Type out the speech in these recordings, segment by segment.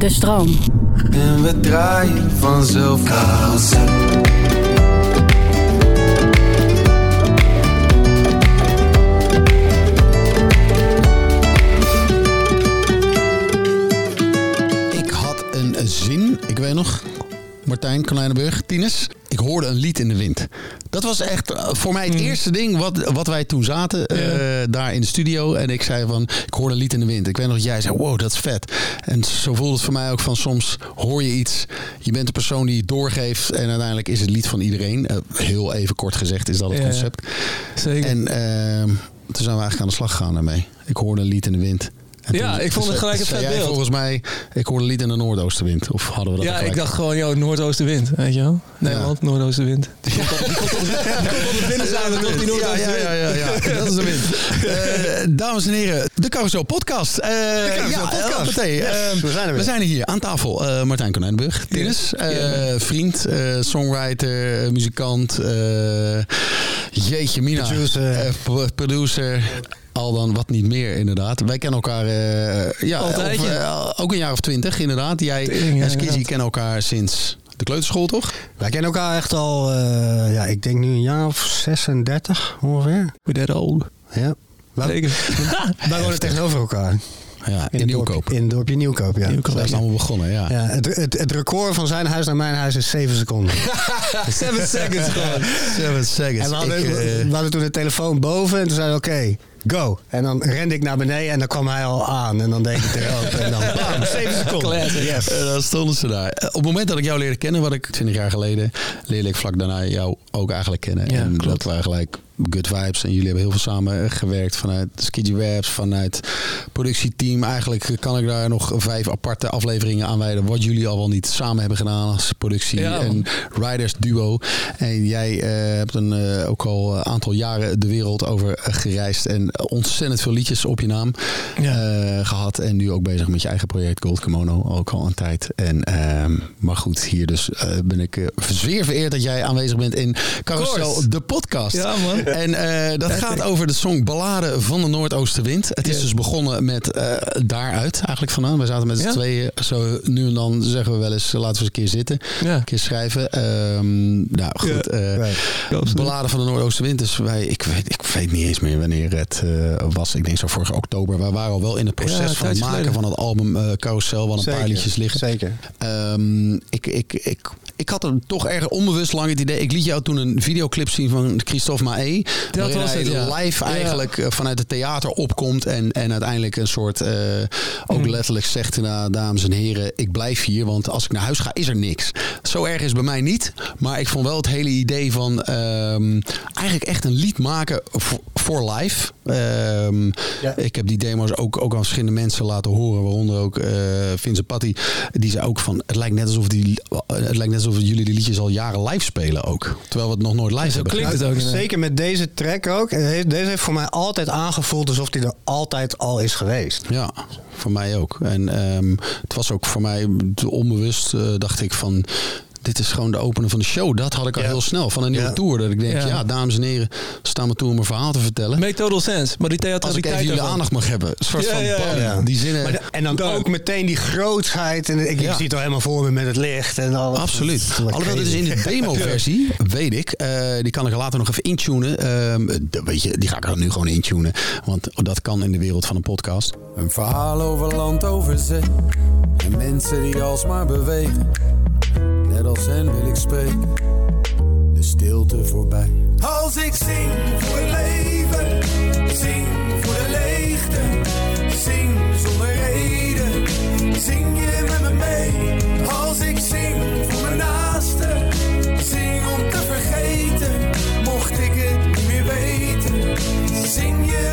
De stroom. En we draaien vanzelf carousel. Ik had een zin, ik weet nog, Martijn Konijnenburg, Tines. Ik hoorde een lied in de wind. Dat was echt eh, voor mij het eerste ding wat, wat wij toen zaten eh, daar in de studio. En ik zei van, ik hoorde een lied in de wind. Ik weet nog dat jij zei, wow, dat is vet. En zo voelde het voor mij ook van, soms hoor je iets. Je bent de persoon die het doorgeeft. En uiteindelijk is het lied van iedereen. Eh, heel even kort gezegd is dat het concept. Zeker. En ehm, toen zijn we eigenlijk aan de slag gegaan daarmee. Ik hoorde een lied in de wind. Ja, ik vond het toen gelijk zei vet jij beeld. volgens mij, ik hoorde lied in de noordoostenwind. Of hadden we dat ja, ik dacht gewoon, joh, noordoostenwind, weet je wel? Nederland, noordoostenwind. Die komt op, de binnenzijde, toch? Die Ja, noordoostenwind. ja, ja, ja, ja. dat is de wind. Eh, dames en heren, de Carousel Podcast. Eh, Carousel ja, Podcast. Yes, Eh, we zijn er weer. We zijn er hier aan tafel. Eh, Martijn Konijnenburg, Tinnis, eh, vriend, eh, songwriter, eh, muzikant. eh, jeetje, Mina. Producer. Eh, pro- producer. Al dan wat niet meer, inderdaad. Wij kennen elkaar eh, ja, Altijd, of, ja. eh, ook een jaar of twintig, inderdaad. Jij Tering, en Skizzy kennen elkaar sinds de kleuterschool, toch? Wij kennen elkaar echt al, eh, ja, ik denk nu een jaar of 36 ongeveer. We're that old. Ja. Wij wonen tegenover elkaar. Ja, in, het Nieuwkoop. In het dorpje Nieuwkoop, ja. Nieuwkoop. Daar is allemaal begonnen, ja. Ja, het, het, het record van zijn huis naar mijn huis is 7 seconden. Seven seconds gewoon. Seven seconds. En we hadden, Ik, eh, we hadden toen de telefoon boven en toen zeiden we oké, go. En dan rende ik naar beneden en dan kwam hij al aan. En dan deed ik er ook. En dan bam, 7 seconden. Yes. En dan stonden ze daar. Eh, Op het moment dat ik jou leerde kennen, wat ik 20 jaar geleden, leerde ik vlak daarna jou ook eigenlijk kennen. Ja, en klopt. dat waren gelijk good vibes. En jullie hebben heel veel samen eh, gewerkt vanuit Skidgy Webs, vanuit productieteam. Eigenlijk kan ik daar nog vijf aparte afleveringen aan wijden. Wat jullie al wel niet samen hebben gedaan als productie Ja, en riders duo. En jij eh, hebt een, eh, ook al een aantal jaren de wereld over gereisd. En ontzettend veel liedjes op je naam Ja. eh, gehad. En nu ook bezig met je eigen project Gold Kimono. Ook al een tijd. En, ehm, maar goed, hier dus ben ik zeer vereerd dat jij aanwezig bent in Carousel, de podcast. Ja, man. En eh, dat gaat over de song Ballade van de Noordoostenwind. Het is Ja. dus begonnen met eh, daaruit eigenlijk vandaan. We zaten met z'n Ja. tweeën. Zo nu en dan zeggen we wel eens, laten we eens een keer zitten. Ja. Een keer schrijven. Ehm, nou goed, eh, Right. Absoluut. Ballade van de Noordoostenwind. Dus wij, ik weet, ik weet niet eens meer wanneer het was. Ik denk zo vorige oktober. We waren al wel in het Ja, proces van het maken geleden. van het album eh Carousel. Wel een paar liedjes liggen. Zeker. Ehm, ik, ik, ik, ik had er toch erg onbewust lang het idee. Ik liet jou toen een videoclip zien van Christophe Maé. Waarin was hij het, ja. live eigenlijk eh, vanuit het theater opkomt. En, en uiteindelijk een soort. eh, ook Mm. letterlijk zegt: nou, dames en heren, ik blijf hier. Want als ik naar huis ga, is er niks. Zo erg is het bij mij niet. Maar ik vond wel het hele idee van. ehm, eigenlijk echt een lied maken voor- voor live. Ehm, Ja. Ik heb die demo's ook, ook aan verschillende mensen laten horen. Waaronder ook eh Vincent Patty. Die zei ook van. Het lijkt net alsof, die, het lijkt net alsof jullie die liedjes al jaren live spelen ook. Terwijl we het nog nooit live Zo hebben klinkt gedaan. het ook. Zeker met deze track ook. Deze heeft voor mij altijd aangevoeld alsof die er altijd al is geweest. Ja, voor mij ook. En ehm, het was ook voor mij onbewust, eh, dacht ik van. Dit is gewoon de opener van de show. Dat had ik al Ja. heel snel van een nieuwe Ja. tour. Dat ik denk, ja. Ja. dames en heren, staan me toe om een verhaal te vertellen. Make total sense. Maar die Als ik theatraliteit even jullie aandacht mag hebben. Een soort Ja, van ja, ja. bam, Ja. die zinnen. Maar de- en dan Dank. ook meteen die grootheid. En ik, Ja. ik zie het al helemaal voor me met het licht. En al. Absoluut. Alhoewel, dit is in de demo-versie, weet ik. eh, die kan ik er later nog even intunen. Ehm, weet je, die ga ik er nu gewoon intunen. Want dat kan in de wereld van een podcast. Een verhaal over land, over zee. En mensen die alsmaar bewegen. Als hen wil ik spreken. De stilte voorbij. Als ik zing voor het leven. Zing voor de leegte. Zing zonder reden. Zing je met me mee. Als ik zing voor mijn naasten. Zing om te vergeten. Mocht ik het niet meer weten. Zing je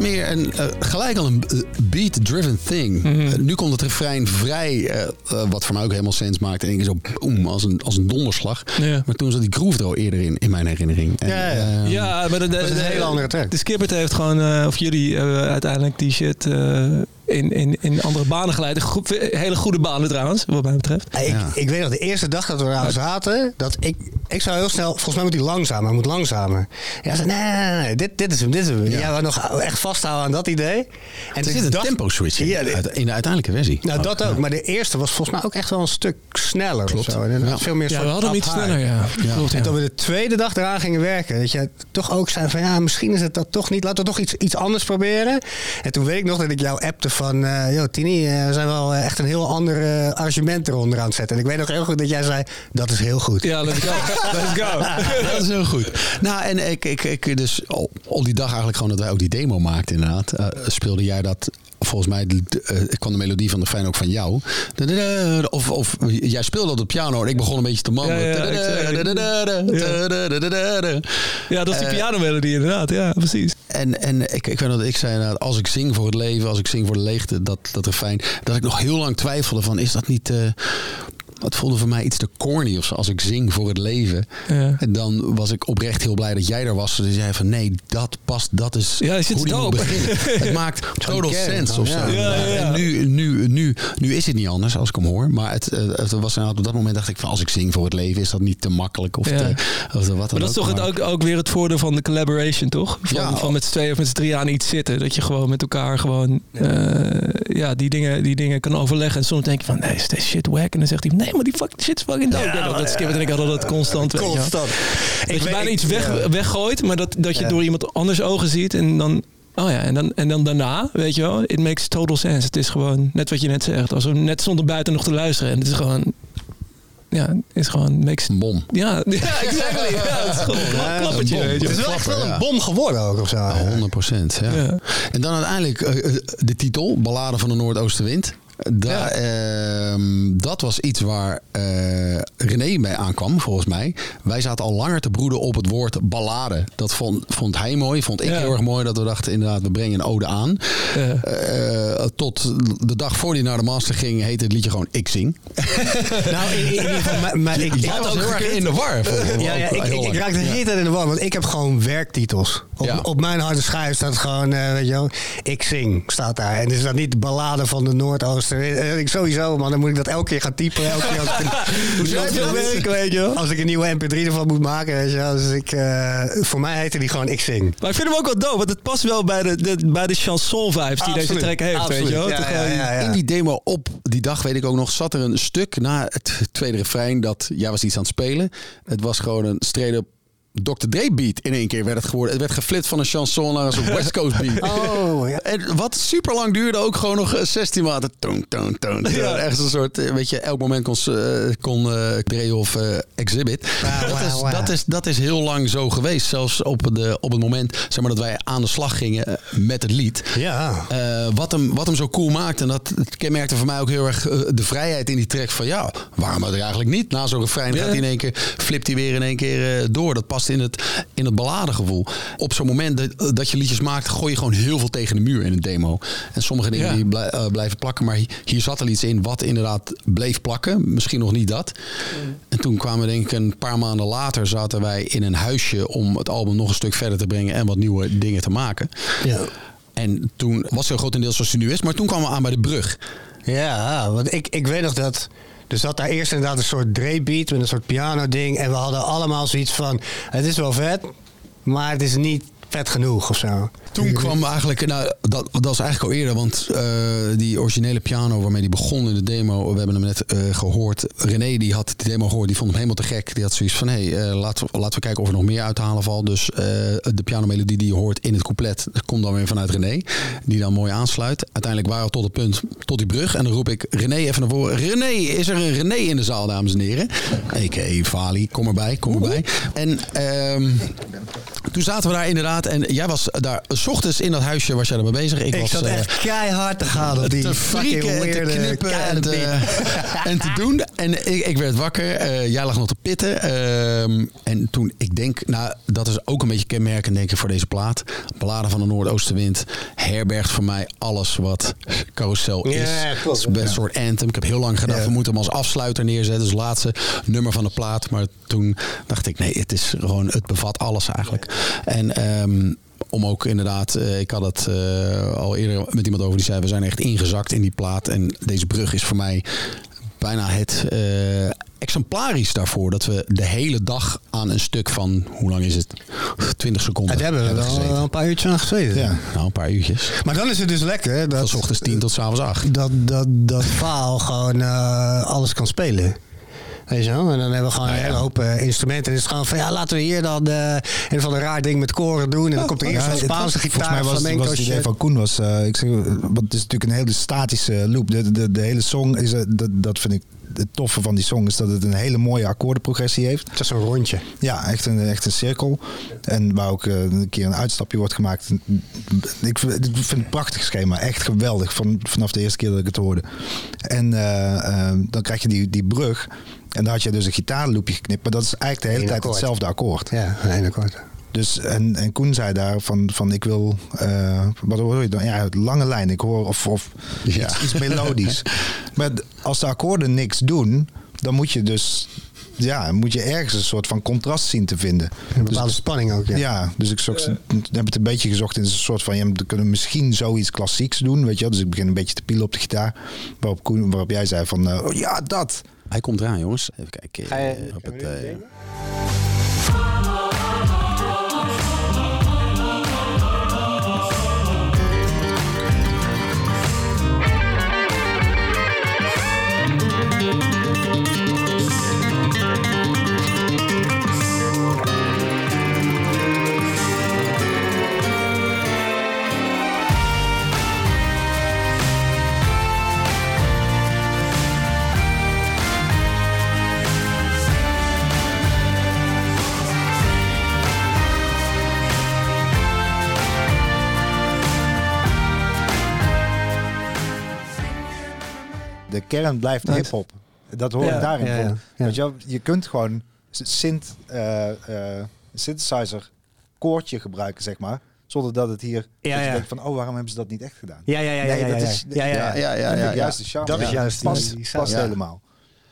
meer een, eh, gelijk al een eh, beat-driven thing. Mhm. Eh, nu komt het refrein vrij, eh, eh, wat voor mij ook helemaal sens maakt. En ik zo boem, als een, als een donderslag. Ja. Maar toen zat die groove er al eerder in, in mijn herinnering. En, Ja, ja. Ja, maar Dat is een hele andere track. De Skippert heeft gewoon, eh, of jullie hebben uiteindelijk die shit eh, in, in, in andere banen geleid. Een goed- hele goede banen trouwens, wat mij betreft. Ik, Ja. ik weet nog, de eerste dag dat we daar zaten, dat ik, ik zou heel snel, volgens mij moet hij langzamer, hij moet langzamer. Ja, zei, nee, nee, nee, nee, dit, dit is hem, dit is hem. Ja, we nog echt vasthouden aan dat idee. En Er de zit een tempo switch in, Ja, de- uit- in de uiteindelijke versie. Nou, dat ook. Maar de eerste was volgens mij ook echt wel een stuk sneller. Klopt. Zo. En Ja. Veel meer Ja, we hadden hem iets sneller, ja. Klopt, En toen we de tweede dag eraan gingen werken, dat je toch ook zei van ja, misschien is het dat toch niet. Laten we toch iets, iets anders proberen. En toen weet ik nog dat ik jou appte van, eh joh Tini, eh, we zijn wel eh, echt een heel ander eh, arrangement eronder aan het zetten. En ik weet nog heel goed dat jij zei, dat is heel goed. Ja, let's go. Let's go. dat is heel goed. Nou, en ik, ik, ik dus al, al die dag eigenlijk gewoon dat wij ook die demo maakten inderdaad. eh, speelde jij dat... Volgens mij eh, kwam de melodie van de fijn ook van jou. Of, of jij speelde dat op piano en ik begon een beetje te mannen. Ja, ja, dat is die Eh, pianomelodie inderdaad. Ja, precies. En, en ik, ik weet dat ik zei inderdaad, als ik zing voor het leven, als ik zing voor de leegte, dat, dat er fijn. Dat ik nog heel lang twijfelde van, is dat niet... eh dat voelde voor mij iets te corny of zo, als ik zing voor het leven. Ja. En dan was ik oprecht heel blij dat jij er was. Dus je zei van, nee, dat past, dat is Ja, is het hoe die beginnen. Het maakt total sense of zo. ja. Ja, ja, ja. En nu, nu, nu, nu is het niet anders als ik hem hoor. Maar het, eh, het was op dat moment dacht ik van, als ik zing voor het leven, is dat niet te makkelijk of, Ja. te, of te wat dan Maar dat is toch ook. het ook, ook weer het voordeel van de collaboration, toch? Van, Ja. van met z'n tweeën of met z'n drieën aan iets zitten. Dat je gewoon met elkaar gewoon eh, ja, die, dingen, die dingen kan overleggen. En soms denk je van, nee, is this shit wack? En dan zegt hij, nee, maar die fucking shit is fucking dope. Ja, dat skip en ik had dat constant. weet je wel. Constant. Dat Ik je weet- bijna ik- iets weg, ja. weggooit, maar dat, dat je Ja. door iemand anders ogen ziet. En dan, oh ja, en dan, en dan daarna, weet je wel, it makes total sense. Het is gewoon net wat je net zegt. Als we net stonden buiten nog te luisteren. En het is gewoon, ja, het is gewoon, makes Een bom. ja, ja, exactly. Ja, het is gewoon een klap- klappertje, je Het is wel. echt wel Ja. een bom geworden ook of zo. Ja, 100 procent. Ja. Ja. En dan uiteindelijk eh, eh, de titel, Ballade van de Noordoostenwind. Daar, ehm, dat was iets waar eh, René mee aankwam, volgens mij. Wij zaten al langer te broeden op het woord ballade. Dat vond, vond hij mooi, vond ik Ja. heel erg mooi. Dat we dachten, inderdaad, we brengen een ode aan. Ja. Eh, tot de dag voor hij naar de master ging, heette het liedje gewoon Ik Zing. Nou, in, in ieder geval, maar, maar ik, ik was heel erg in de war. Ja, ja, ook ik, ik, raakte de hele tijd in de war, want ik heb gewoon werktitels. Op, op mijn harde schijf staat gewoon, eh, weet je wel, ik zing, staat daar. En is dat niet de ballade van de Noordoosten? Eh, Ik sowieso, man, dan moet ik dat elke keer gaan typen. Elke keer als ik een, weet je? Als ik een nieuwe mp3 ervan moet maken, weet je wel. Dus ik, eh, voor mij heette die gewoon ik zing. Maar ik vind hem ook wel dope, want het past wel bij de, de, bij de chanson vibes die deze track heeft, weet je wel. Ja, ja, ja. In die demo op die dag, weet ik ook nog, zat er een stuk na het tweede refrein dat jij was iets aan het spelen. Het was gewoon een straight-up Dr. Dre beat in één keer werd het geworden. Het werd geflipt van een chanson naar een West Coast beat. Oh, ja. En wat super lang duurde, ook gewoon nog eh, 16 maanden. Toon, toon, toon. Ja. Echt een soort, eh, weet je, elk moment kon, eh, kon eh, Dre of eh, Exhibit. Wauw, dat, is, dat, is, dat is heel lang zo geweest. Zelfs op, de, op het moment zeg maar, dat wij aan de slag gingen eh, met het lied. Ja. Eh, wat, hem, wat hem zo cool maakt, en dat kenmerkte voor mij ook heel erg eh, de vrijheid in die track van ja, waarom het eigenlijk niet? Na zo'n refrein gaat hij in één keer, flipt hij weer in één keer eh, door. Dat past in het, in het balladegevoel. Op zo'n moment dat, dat je liedjes maakt, gooi je gewoon heel veel tegen de muur in een demo. En sommige dingen Ja. die blij- eh, blijven plakken, maar hi- hier zat al iets in wat inderdaad bleef plakken. Misschien nog niet dat. En toen kwamen we denk ik een paar maanden later zaten wij in een huisje om het album nog een stuk verder te brengen en wat nieuwe dingen te maken. Ja. En toen was hij grotendeels zoals hij nu is. Maar toen kwamen we aan bij de brug. Ja, want ik, ik weet nog dat. Er zat daar eerst inderdaad een soort Dre-beat met een soort piano-ding. En we hadden allemaal zoiets van: het is wel vet, maar het is niet vet genoeg of zo. Toen kwam eigenlijk, nou, dat, dat was eigenlijk al eerder, want eh, die originele piano waarmee die begon in de demo, we hebben hem net eh, gehoord. René die had die demo gehoord, die vond hem helemaal te gek. Die had zoiets van, hé, hey, eh, laten, we, laten we kijken of er nog meer uit te halen valt. Dus de pianomelodie die je hoort in het couplet, dat komt dan weer vanuit René, die dan mooi aansluit. Uiteindelijk waren we tot het punt, tot die brug. En dan roep ik René even naar voren. René, is er een René in de zaal, dames en heren? A.k.a. Vali, kom erbij, kom erbij. En ehm, toen zaten we daar inderdaad, en jij was daar, s ochtends in dat huisje was jij ermee bezig. Ik, Ik was zat eh, echt keihard te gaan op die te fucking frieken en te knippen en te, beat. en te doen. En ik, ik werd wakker. eh, jij lag nog te pitten. ehm, en toen, ik denk, nou, dat is ook een beetje kenmerkend denk ik voor deze plaat. Balladen van de Noordoostenwind herbergt voor mij alles wat carousel is. Ja, klopt. Is een soort anthem. Ik heb heel lang gedacht, Ja. we moeten hem als afsluiter neerzetten. Dus laatste nummer van de plaat. Maar toen dacht ik, nee, het is gewoon, het bevat alles eigenlijk. En ehm, om ook inderdaad, eh, ik had het eh, al eerder met iemand over die zei, we zijn echt ingezakt in die plaat. En deze brug is voor mij bijna het eh, exemplarisch daarvoor. Dat we de hele dag aan een stuk van, hoe lang is het? 20 seconden. En daar hebben we wel, gezeten. wel een paar uurtjes aan gezeten. Ja. Nou, een paar uurtjes. Maar dan is het dus lekker hè, Van dat, s ochtends 10 tot s avonds 8. dat, dat, dat Vaal gewoon alles kan spelen. Weet je wel? En dan hebben we gewoon een hele hoop eh, instrumenten. En het is gewoon van ja, laten we hier dan eh een van de raar ding met koren doen. En dan komt er eerst Ja, een het Spaanse gitaar, Volgens mij was, flamenco was het idee shit. van Koen was, eh, ik zeg, eh, want het is natuurlijk een hele statische loop. De, de, de hele song is, eh, dat, dat vind ik het toffe van die song is dat het een hele mooie akkoordenprogressie heeft. Het is een rondje. Ja, echt een, echt een cirkel. En waar ook eh, een keer een uitstapje wordt gemaakt. Ik vind, ik vind het een prachtig schema. Echt geweldig van, vanaf de eerste keer dat ik het hoorde. En eh, eh, dan krijg je die, die brug. En dan had je dus een gitaarloopje geknipt. Maar dat is eigenlijk de hele Eén tijd akkoord. hetzelfde akkoord. Ja, een ene akkoord. Dus, en, en Koen zei daar van, van ik wil, eh, wat hoor je dan? Ja, het lange lijn. Ik hoor of, of Ja. iets, iets melodisch. maar als de akkoorden niks doen, dan moet je dus, ja, moet je ergens een soort van contrast zien te vinden. Een bepaalde spanning ook, ja. Ja, dus ik zocht, heb het een beetje gezocht in een soort van, ja, we kunnen misschien zoiets klassieks doen, weet je wel. Dus ik begin een beetje te pielen op de gitaar. Waarop, Koen, waarop jij zei van, eh, oh ja, dat. Hij komt eraan, jongens. Even kijken. Ga je- eh, op het, kern blijft Nice. hip-hop. Dat hoor Ja, ik daarin. ja, voor. ja, ja. Weet je, je kunt gewoon synth, eh, eh, synthesizer koortje gebruiken, zeg maar. Zonder dat het hier. Ja, dat je ja. denkt van, oh, waarom hebben ze dat niet echt gedaan? Ja, ja, ja, ja, Nee, ja, dat ja. is- ja, ja, juist de charme. Dat is juist past, die- die past Ja. helemaal.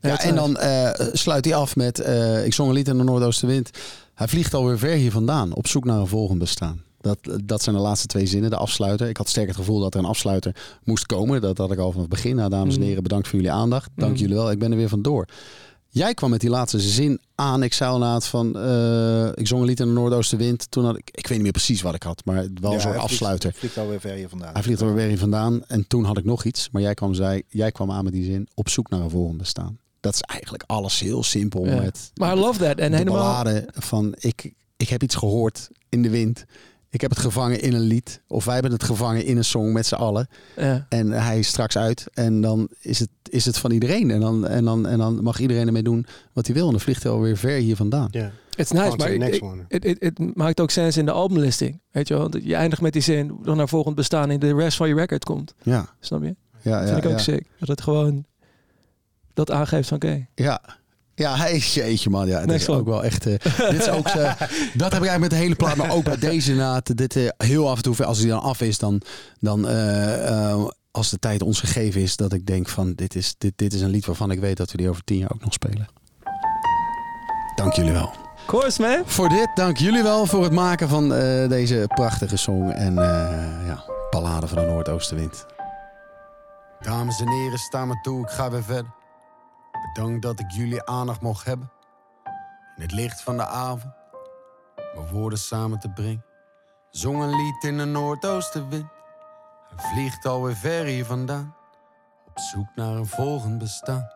Ja, en dan eh, sluit hij af met... eh, ik zong een lied in de Noordoostenwind. Hij vliegt alweer ver hier vandaan. Op zoek naar een volgend bestaan. Dat, dat zijn de laatste twee zinnen, de afsluiter. Ik had sterk het gevoel dat er een afsluiter moest komen. Dat had ik al vanaf het begin. Nou, dames en Mm. heren, bedankt voor jullie aandacht. Dank Mm. jullie wel. Ik ben er weer vandoor. Jij kwam met die laatste zin aan. Ik zei inderdaad van... eh, ik zong een lied in de Noordoostenwind. Toen had ik... Ik weet niet meer precies wat ik had. Maar het was Ja, een soort hij vliegt- afsluiter. Vliegt alweer ver hier vandaan. Hij vliegt er weer in vandaan. En toen had ik nog iets. Maar jij kwam, zei, jij kwam aan met die zin. Op zoek naar een volgend bestaan. Dat is eigenlijk alles heel simpel. Ja. Met Maar I love that. En de helemaal... van ik, ik heb iets gehoord in de wind. Ik heb het gevangen in een lied. Of wij hebben het gevangen in een song met z'n allen. Ja. En hij is straks uit. En dan is het, is het van iedereen. En dan, en, dan, en dan mag iedereen ermee doen wat hij wil. En dan vliegt hij alweer ver hier vandaan. Ja. It's nice, maar het maakt ook sens in de albumlisting. Weet je wel? Dat Je eindigt met die zin, dan naar volgend bestaan in de rest van je record komt. Ja, Snap je? ja, Dat ja. vind ik ook ja. sick. Dat het gewoon dat aangeeft van oké. Ja. Ja, hij is jeetje man. Ja, dat is ook wel echt. eh, dit is ook. eh, dat heb ik eigenlijk met de hele plaat, maar ook bij deze naad. Dit eh, heel af en toe, als hij dan af is, dan, dan eh, eh, als de tijd ons gegeven is, dat ik denk van dit is, dit, dit is een lied waarvan ik weet dat we die over tien jaar ook nog spelen. Dank jullie wel. Course man. Voor dit, dank jullie wel voor het maken van eh, deze prachtige song en eh ja, ballade van de Noordoostenwind. Dames en heren, sta maar toe, ik ga weer verder. Bedankt dat ik jullie aandacht mocht hebben. In het licht van de avond, mijn woorden samen te brengen. Zong een lied in de Noordoostenwind. Hij vliegt alweer ver hier vandaan. Op zoek naar een volgend bestaan.